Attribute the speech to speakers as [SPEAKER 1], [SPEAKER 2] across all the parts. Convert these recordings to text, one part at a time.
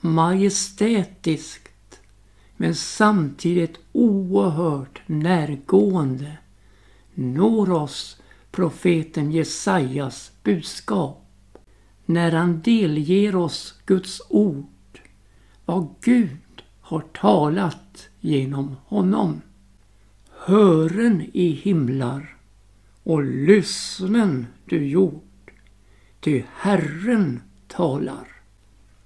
[SPEAKER 1] majestätiskt men samtidigt oerhört närgående når oss profeten Jesajas budskap när han delger oss Guds ord, vad Gud har talat genom honom. Hören i himlar och lyssnen du jord, ty Herren talar.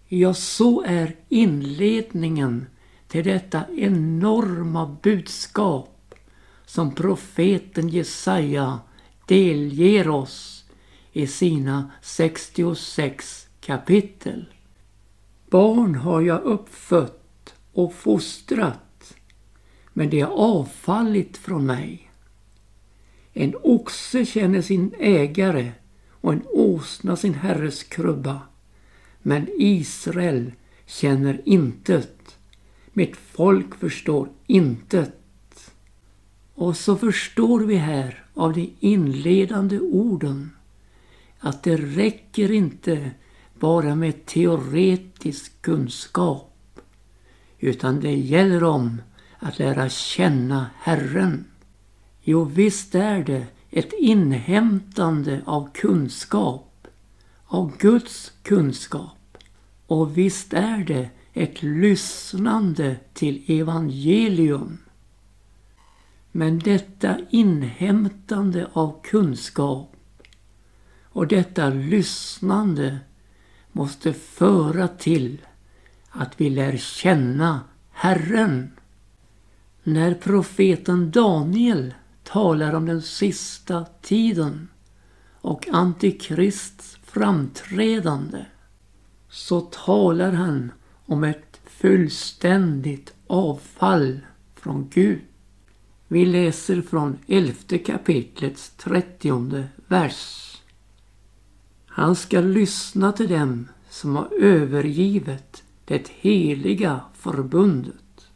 [SPEAKER 1] Ja, så är inledningen till detta enorma budskap som profeten Jesaja delger oss i sina 66 kapitel. Barn har jag uppfött och fostrat, men de har avfallit från mig. En oxe känner sin ägare och en åsna sin herres krubba. Men Israel känner intet. Mitt folk förstår intet. Och så förstår vi här av de inledande orden att det räcker inte bara med teoretisk kunskap utan det gäller om att lära känna Herren. Jo, visst är det ett inhämtande av kunskap, av Guds kunskap. Och visst är det ett lyssnande till evangelium. Men detta inhämtande av kunskap och detta lyssnande måste föra till att vi lär känna Herren. När profeten Daniel talar om den sista tiden och Antikrists framträdande så talar han om ett fullständigt avfall från Gud. Vi läser från elfte kapitlets trettionde vers. Han ska lyssna till dem som har övergivet det heliga förbundet.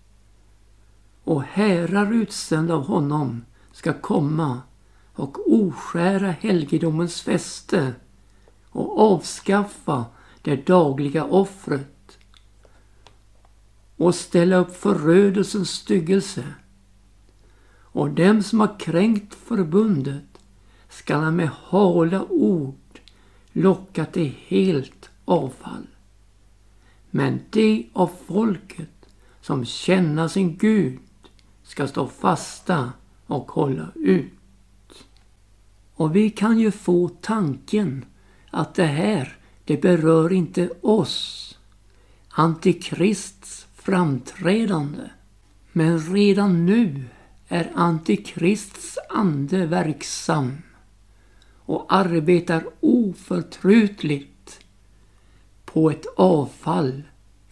[SPEAKER 1] Och härar utsända av honom ska komma och oskära helgedomens fäste och avskaffa det dagliga offret och ställa upp förödelsens styggelse. Och dem som har kränkt förbundet skall han med hala ord locka till helt avfall. Men de av folket som känner sin Gud ska stå fasta och hålla ut. Och vi kan ju få tanken att det här, det berör inte oss. Antikrists framträdande. Men redan nu är Antikrists ande verksam och arbetar oförtrutligt på ett avfall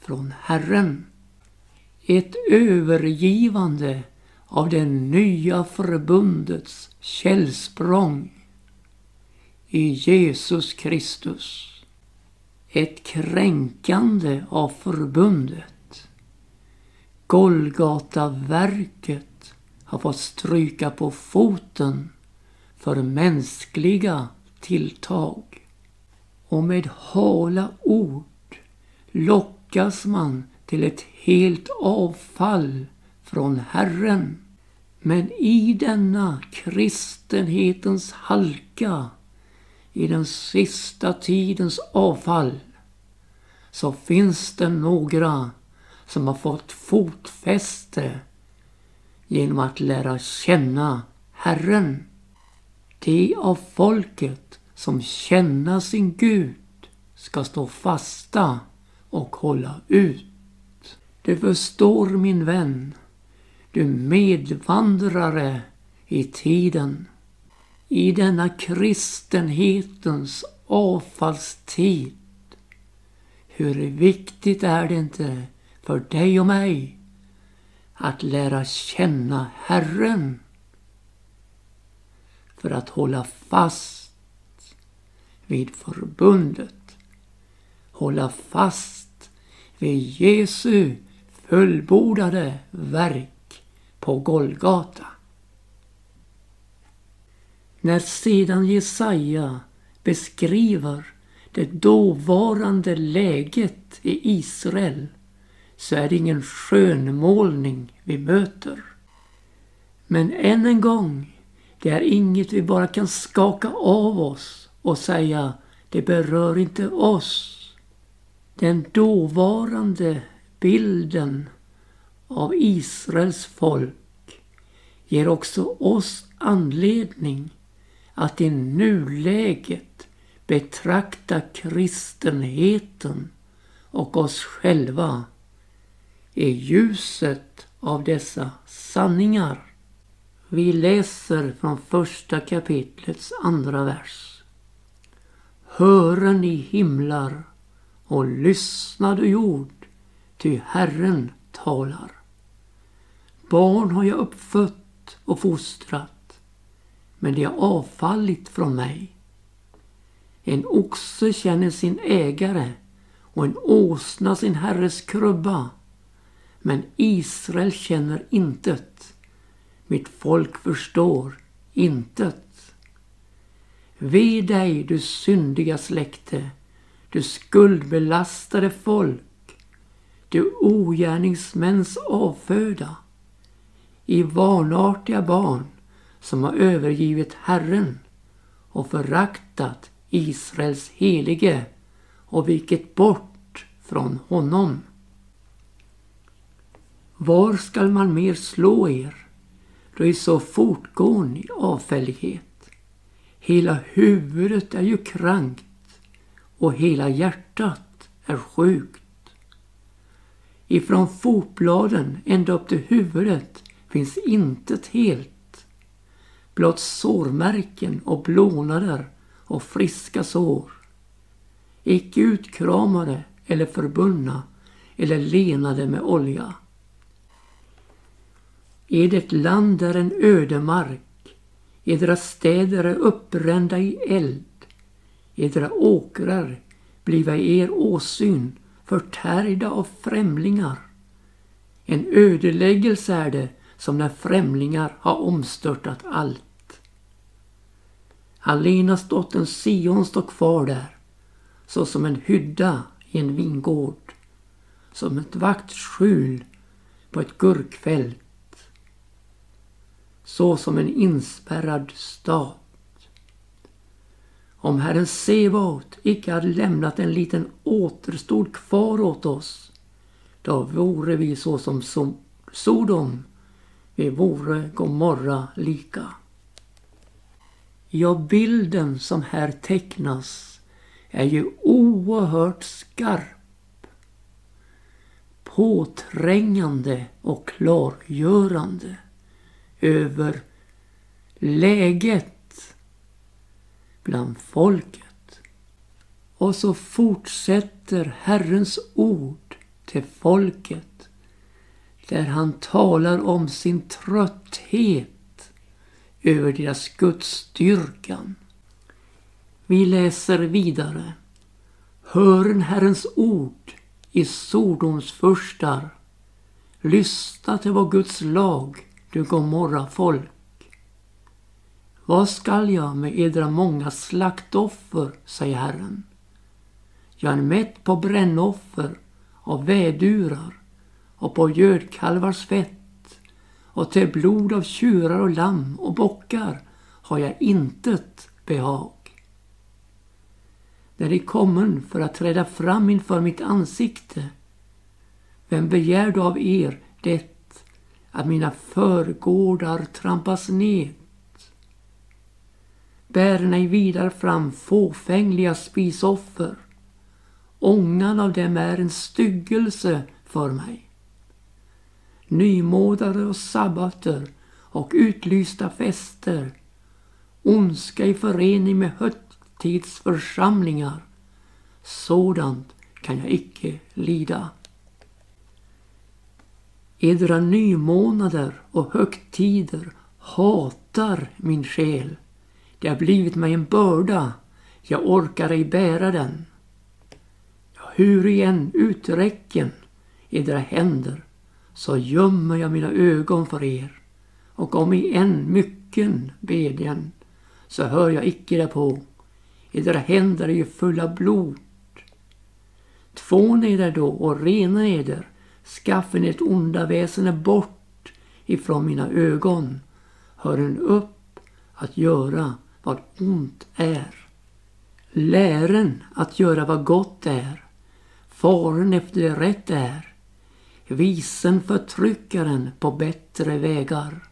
[SPEAKER 1] från Herren. Ett övergivande av det nya förbundets källsprång i Jesus Kristus. Ett kränkande av förbundet. Golgataverket har fått stryka på foten för mänskliga tilltag. Och med hala ord lockas man till ett helt avfall från Herren. Men i denna kristenhetens halka, i den sista tidens avfall, så finns det några som har fått fotfäste genom att lära känna Herren. De av folket som känner sin Gud ska stå fasta och hålla ut. Du förstår min vän du medvandrare i tiden. I denna kristenhetens avfallstid. Hur viktigt är det inte för dig och mig att lära känna Herren för att hålla fast vid förbundet. Hålla fast vid Jesu fullbordade verk på Golgata. När sedan Jesaja beskriver det dåvarande läget i Israel så är det ingen skönmålning vi möter. Men än en gång, det är inget vi bara kan skaka av oss och säga det berör inte oss. Den dåvarande bilden av Israels folk ger också oss anledning att i nuläget betrakta kristenheten och oss själva i ljuset av dessa sanningar. Vi läser från första kapitlets andra vers. Hören i himlar och lyssna du jord, ty Herren talar. Barn har jag uppfött och fostrat, men de har avfallit från mig. En oxe känner sin ägare och en åsna sin herres krubba. Men Israel känner intet. Mitt folk förstår intet. Ve dig, du syndiga släkte, du skuldbelastade folk, du ogärningsmäns avföda, i vanartiga barn som har övergivit Herren och föraktat Israels helige och vikit bort från honom. Var skall man mer slå er då i så fortgår ni avfällighet? Hela huvudet är ju krankt och hela hjärtat är sjukt. Ifrån fotbladen ända upp till huvudet finns intet helt. Blott sårmärken och blånader och friska sår. Icke utkramade eller förbundna eller lenade med olja. Är det land där en ödemark, edra städer är uppbrända i eld, edra åkrar bliva er åsyn förtärda av främlingar. En ödeläggelse är det som när främlingar har omstörtat allt. Alenas dottern Sion står kvar där, så som en hydda i en vingård, som ett vaktskjul på ett gurkfält, så som en inspärrad stad. Om Herren Sebaot icke hade lämnat en liten återstod kvar åt oss, då vore vi så som Sodom, vi vore Gomorra lika. Ja, bilden som här tecknas är ju oerhört skarp. Påträngande och klargörande över läget bland folket. Och så fortsätter Herrens ord till folket där han talar om sin trötthet över deras gudsdyrkan. Vi läser vidare. Hören Herrens ord i Sodoms förstar. Lyssna till vår Guds lag, du Gomorra folk. Vad skall jag med edra många slaktoffer, säger Herren. Jag är mätt på brännoffer av vädurar och på gödkalvars fett och till blod av tjurar och lamm och bockar har jag intet behag. När de kommen för att träda fram inför mitt ansikte, vem begär då av er det att mina förgårdar trampas ned? Bär nej vidare fram fåfängliga spisoffer. Ångan av dem är en styggelse för mig nymålade och sabbater och utlysta fester, ondska i förening med högtidsförsamlingar. Sådant kan jag icke lida. Edra nymånader och högtider hatar min själ. Det har blivit mig en börda, jag orkar ej bära den. Hur igen uträcken edra händer så gömmer jag mina ögon för er och om i en mycken bedjan så hör jag icke därpå. Edra händer är ju fulla blod. Tvån eder då och rena eder. Skaffen ett onda väsende bort ifrån mina ögon. Hören upp att göra vad ont är. Lären att göra vad gott är. Faren efter det rätt är. Visen förtryckaren på bättre vägar.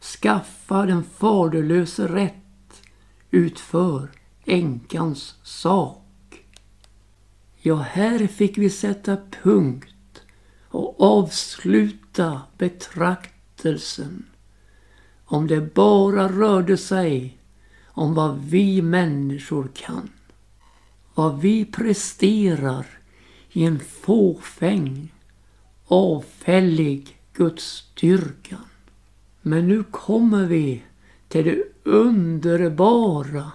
[SPEAKER 1] Skaffa den faderlöse rätt. Utför änkans sak. Ja, här fick vi sätta punkt och avsluta betraktelsen. Om det bara rörde sig om vad vi människor kan. Vad vi presterar i en fåfäng, avfällig gudsdyrkan. Men nu kommer vi till det underbara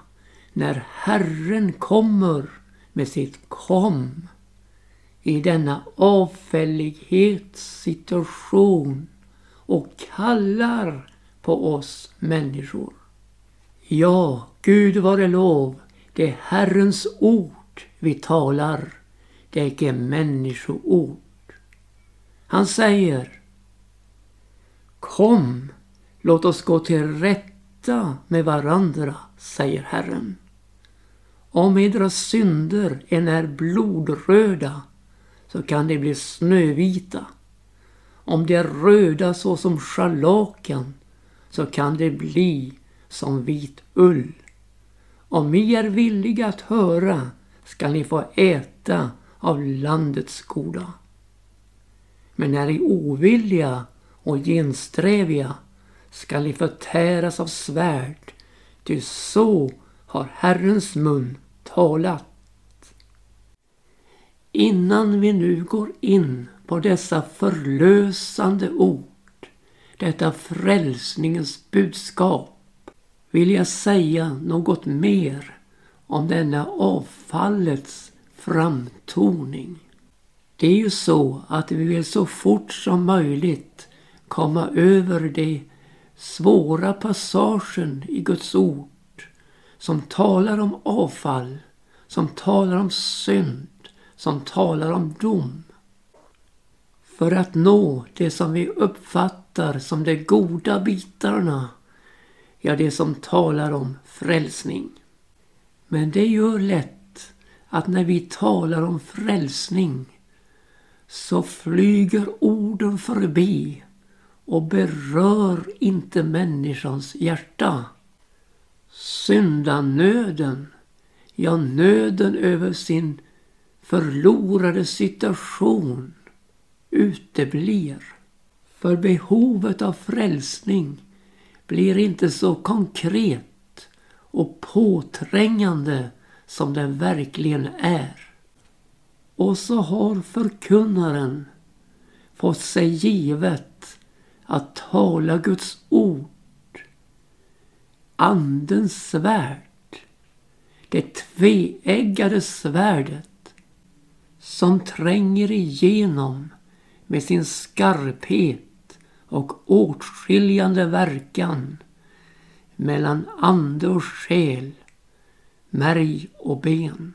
[SPEAKER 1] när Herren kommer med sitt kom i denna avfällighetssituation och kallar på oss människor. Ja, Gud vare lov, det är Herrens ord vi talar. Det är icke människoord. Han säger Kom, låt oss gå till rätta med varandra, säger Herren. Om edra synder än är blodröda så kan de bli snövita. Om de är röda såsom scharlakan så kan de bli som vit ull. Om ni är villiga att höra skall ni få äta av landets goda. Men är I ovilliga och gensträviga skall ni förtäras av svärd, ty så har Herrens mun talat. Innan vi nu går in på dessa förlösande ord, detta frälsningens budskap, vill jag säga något mer om denna avfallets framtoning. Det är ju så att vi vill så fort som möjligt komma över det svåra passagen i Guds ord som talar om avfall, som talar om synd, som talar om dom. För att nå det som vi uppfattar som de goda bitarna, ja det som talar om frälsning. Men det gör lätt att när vi talar om frälsning så flyger orden förbi och berör inte människans hjärta. Syndanöden, ja nöden över sin förlorade situation uteblir. För behovet av frälsning blir inte så konkret och påträngande som den verkligen är. Och så har förkunnaren fått sig givet att tala Guds ord. Andens svärd, det tveeggade svärdet som tränger igenom med sin skarphet och åtskiljande verkan mellan ande och själ, märg och ben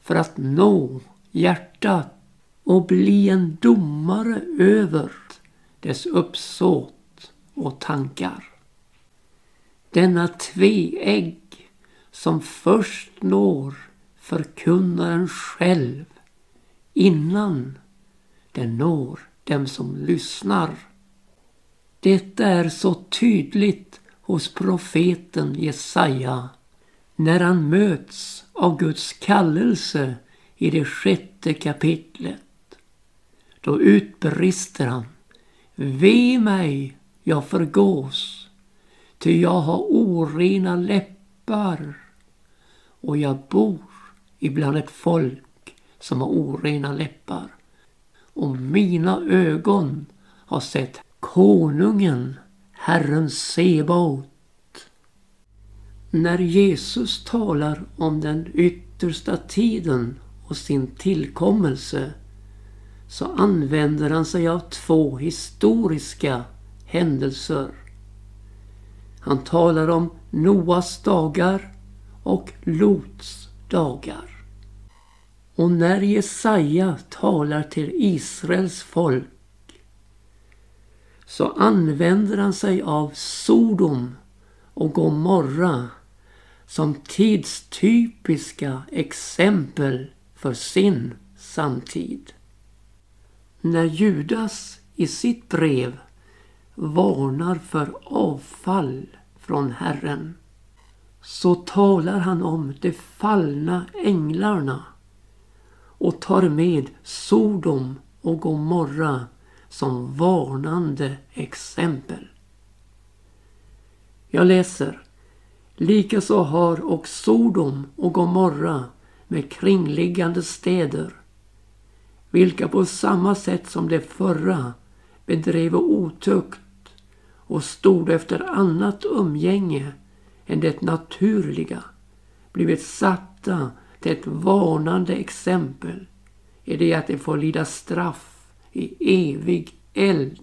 [SPEAKER 1] för att nå hjärtat och bli en domare över dess uppsåt och tankar. Denna tveegg som först når förkunnaren själv innan den når dem som lyssnar. Detta är så tydligt hos profeten Jesaja när han möts av Guds kallelse i det sjätte kapitlet. Då utbrister han Ve mig, jag förgås, ty jag har orena läppar och jag bor ibland ett folk som har orena läppar. Och mina ögon har sett konungen, Herren Sebaot. När Jesus talar om den yttersta tiden och sin tillkommelse så använder han sig av två historiska händelser. Han talar om Noas dagar och Lots dagar. Och när Jesaja talar till Israels folk så använder han sig av Sodom och Gomorra som tidstypiska exempel för sin samtid. När Judas i sitt brev varnar för avfall från Herren så talar han om de fallna änglarna och tar med Sodom och Gomorra som varnande exempel. Jag läser. Likaså har och Sodom och Gomorra med kringliggande städer, vilka på samma sätt som de förra bedrev otukt och stod efter annat umgänge än det naturliga, blivit satta till ett varnande exempel i det att de får lida straff i evig eld.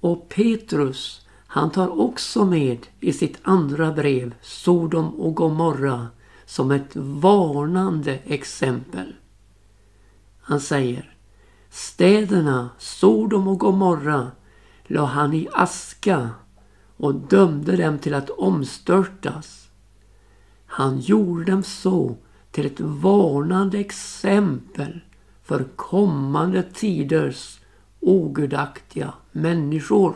[SPEAKER 1] Och Petrus, han tar också med i sitt andra brev Sodom och Gomorra som ett varnande exempel. Han säger Städerna Sodom och Gomorra la han i aska och dömde dem till att omstörtas. Han gjorde dem så till ett varnande exempel för kommande tiders ogudaktiga människor.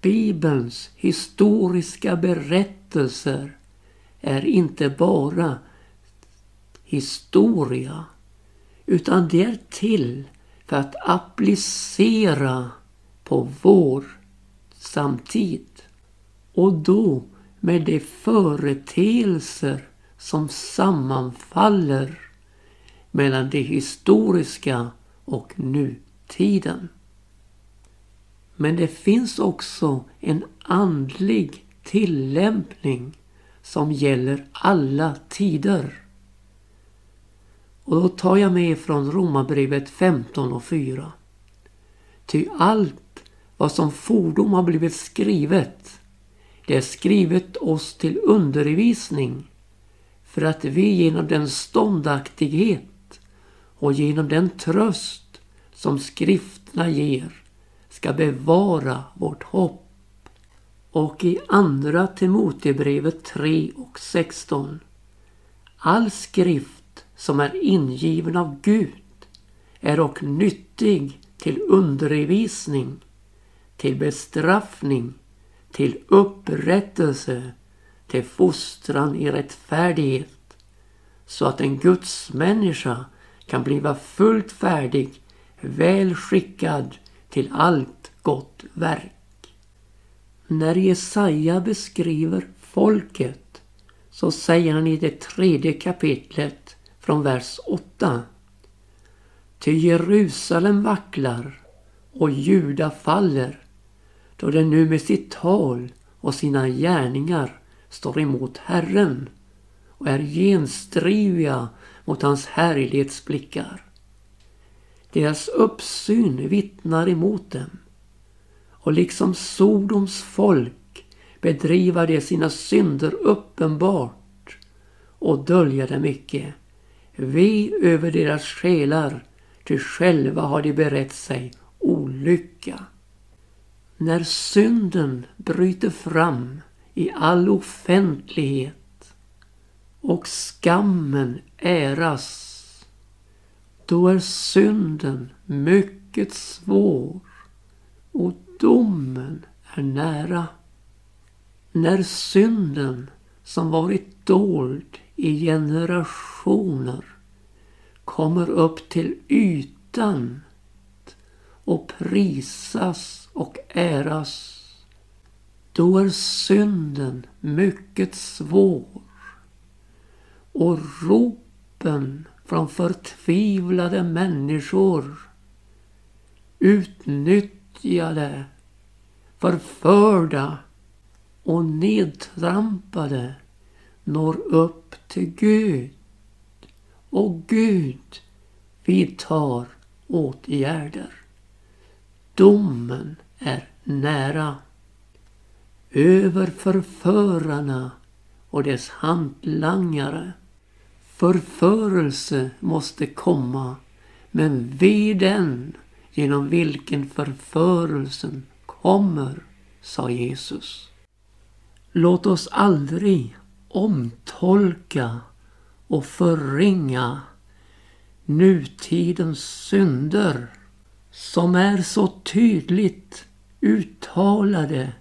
[SPEAKER 1] Bibelns historiska berättelser är inte bara historia utan det är till för att applicera på vår samtid. Och då med de företeelser som sammanfaller mellan det historiska och nutiden. Men det finns också en andlig tillämpning som gäller alla tider. Och då tar jag med från Romarbrevet 15 och 4. Ty allt vad som fordom har blivit skrivet, det är skrivet oss till undervisning för att vi genom den ståndaktighet och genom den tröst som skrifterna ger ska bevara vårt hopp. Och i andra Timotebrevet 3 och 16. All skrift som är ingiven av Gud är och nyttig till undervisning, till bestraffning, till upprättelse, till fostran i rättfärdighet, så att en Guds människa kan bliva fullt färdig, väl skickad till allt gott verk. När Jesaja beskriver folket så säger han i det tredje kapitlet från vers 8. Ty Jerusalem vacklar och Juda faller då den nu med sitt tal och sina gärningar står emot Herren och är genstriviga mot hans härlighetsblickar. Deras uppsyn vittnar emot dem och liksom Sodoms folk bedriva de sina synder uppenbart och dölja dem icke. Ve över deras själar, ty själva har de berett sig olycka. När synden bryter fram i all offentlighet och skammen äras då är synden mycket svår och domen är nära. När synden som varit dold i generationer kommer upp till ytan och prisas och äras då är synden mycket svår och ropen från förtvivlade människor utnyttjade, förförda och nedtrampade når upp till Gud. Och Gud vidtar åtgärder. Domen är nära över förförarna och dess hantlangare. Förförelse måste komma, men ve den genom vilken förförelsen kommer, sa Jesus. Låt oss aldrig omtolka och förringa nutidens synder som är så tydligt uttalade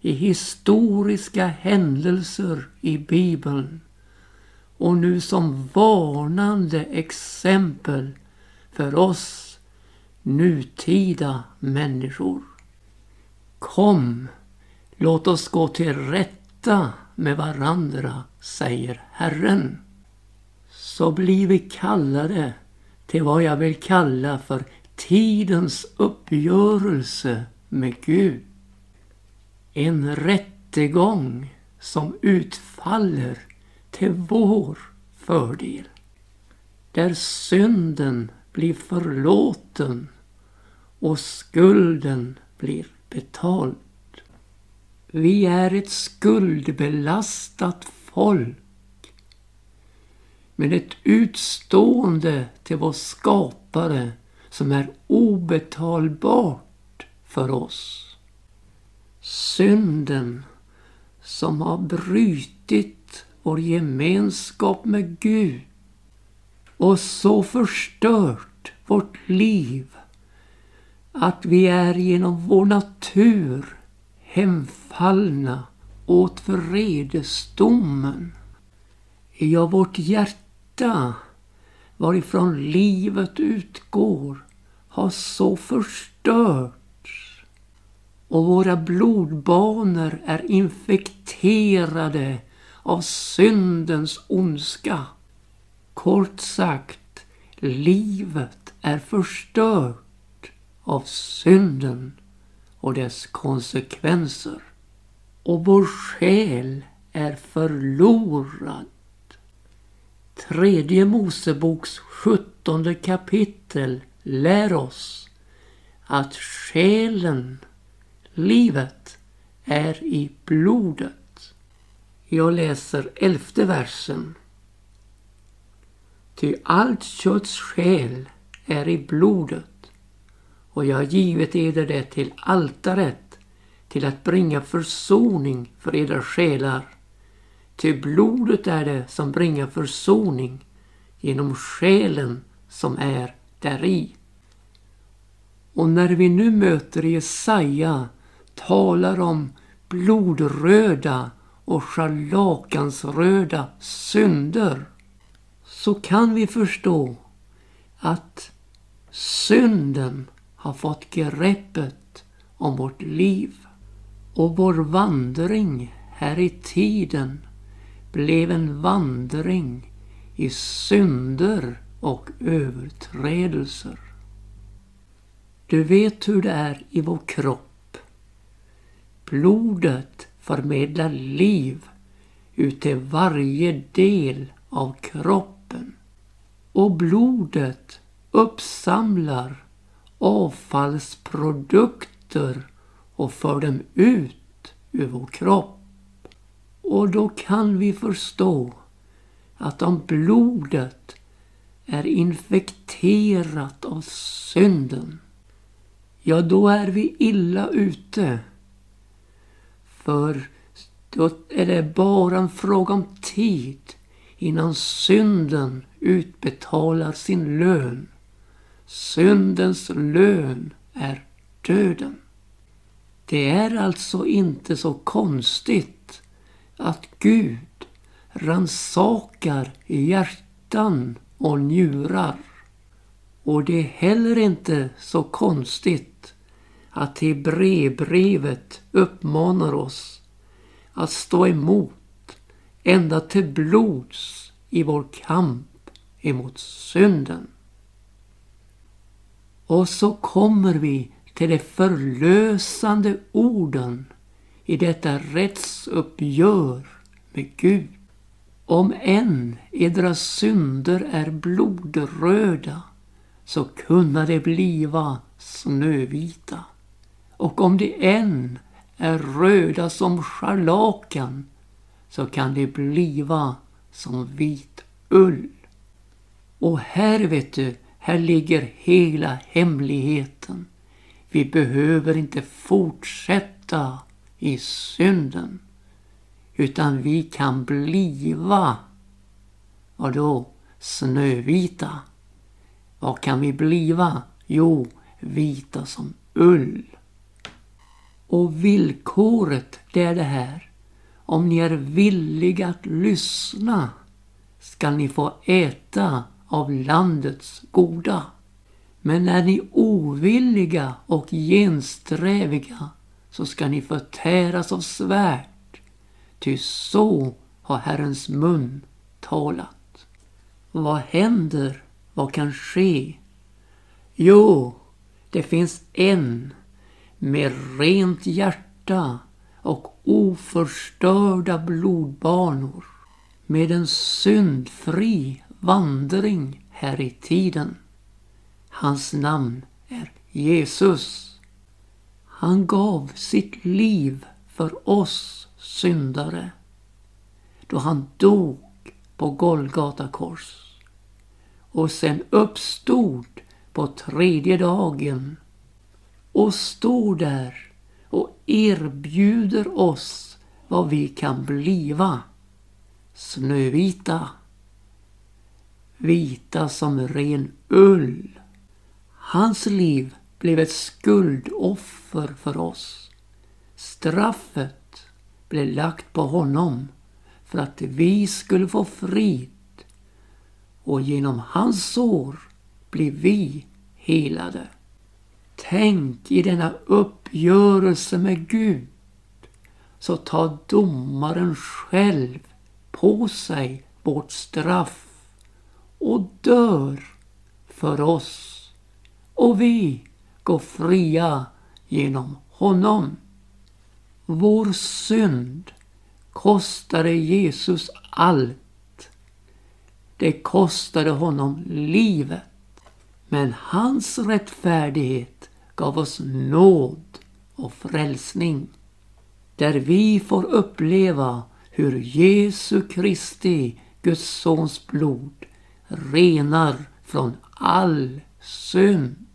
[SPEAKER 1] i historiska händelser i Bibeln och nu som varnande exempel för oss nutida människor. Kom, låt oss gå till rätta med varandra, säger Herren. Så blir vi kallade till vad jag vill kalla för tidens uppgörelse med Gud. En rättegång som utfaller till vår fördel. Där synden blir förlåten och skulden blir betald. Vi är ett skuldbelastat folk med ett utstående till vår skapare som är obetalbart för oss. Synden som har brutit vår gemenskap med Gud och så förstört vårt liv att vi är genom vår natur hemfallna åt vredesdomen. Ja, vårt hjärta varifrån livet utgår har så förstörts och våra blodbanor är infekterade av syndens ondska. Kort sagt, livet är förstört av synden och dess konsekvenser. Och vår själ är förlorad. Tredje Moseboks sjuttonde kapitel lär oss att själen, livet, är i blodet. Jag läser elfte versen. Ty allt kötts själ är i blodet och jag har givit eder det till altaret till att bringa försoning för edra själar. Ty blodet är det som bringar försoning genom själen som är däri. Och när vi nu möter Jesaja talar om blodröda och scharlakansröda synder så kan vi förstå att synden har fått greppet om vårt liv och vår vandring här i tiden blev en vandring i synder och överträdelser. Du vet hur det är i vår kropp. Blodet förmedlar liv ut till varje del av kroppen. Och blodet uppsamlar avfallsprodukter och för dem ut ur vår kropp. Och då kan vi förstå att om blodet är infekterat av synden, ja då är vi illa ute. För då är det bara en fråga om tid innan synden utbetalar sin lön. Syndens lön är döden. Det är alltså inte så konstigt att Gud ransakar hjärtan och njurar. Och det är heller inte så konstigt att Hebreerbrevet uppmanar oss att stå emot ända till blods i vår kamp emot synden. Och så kommer vi till de förlösande orden i detta rättsuppgör med Gud. Om än edra synder är blodröda så kunna de bliva snövita. Och om de än är röda som scharlakan så kan de bliva som vit ull. Och här vet du, här ligger hela hemligheten. Vi behöver inte fortsätta i synden. Utan vi kan bliva, och då snövita. Vad kan vi bliva? Jo, vita som ull. Och villkoret det är det här. Om ni är villiga att lyssna skall ni få äta av landets goda. Men är ni ovilliga och gensträviga så ska ni förtäras av svärd. Ty så har Herrens mun talat. Vad händer? Vad kan ske? Jo, det finns en med rent hjärta och oförstörda blodbanor med en syndfri vandring här i tiden. Hans namn är Jesus. Han gav sitt liv för oss syndare då han dog på Golgata kors och sen uppstod på tredje dagen och står där och erbjuder oss vad vi kan bliva. Snövita. Vita som ren ull. Hans liv blev ett skuldoffer för oss. Straffet blev lagt på honom för att vi skulle få frid. Och genom hans sår blir vi helade. Tänk i denna uppgörelse med Gud så tar domaren själv på sig vårt straff och dör för oss. Och vi går fria genom honom. Vår synd kostade Jesus allt. Det kostade honom livet. Men hans rättfärdighet gav oss nåd och frälsning. Där vi får uppleva hur Jesu Kristi, Guds sons blod, renar från all synd.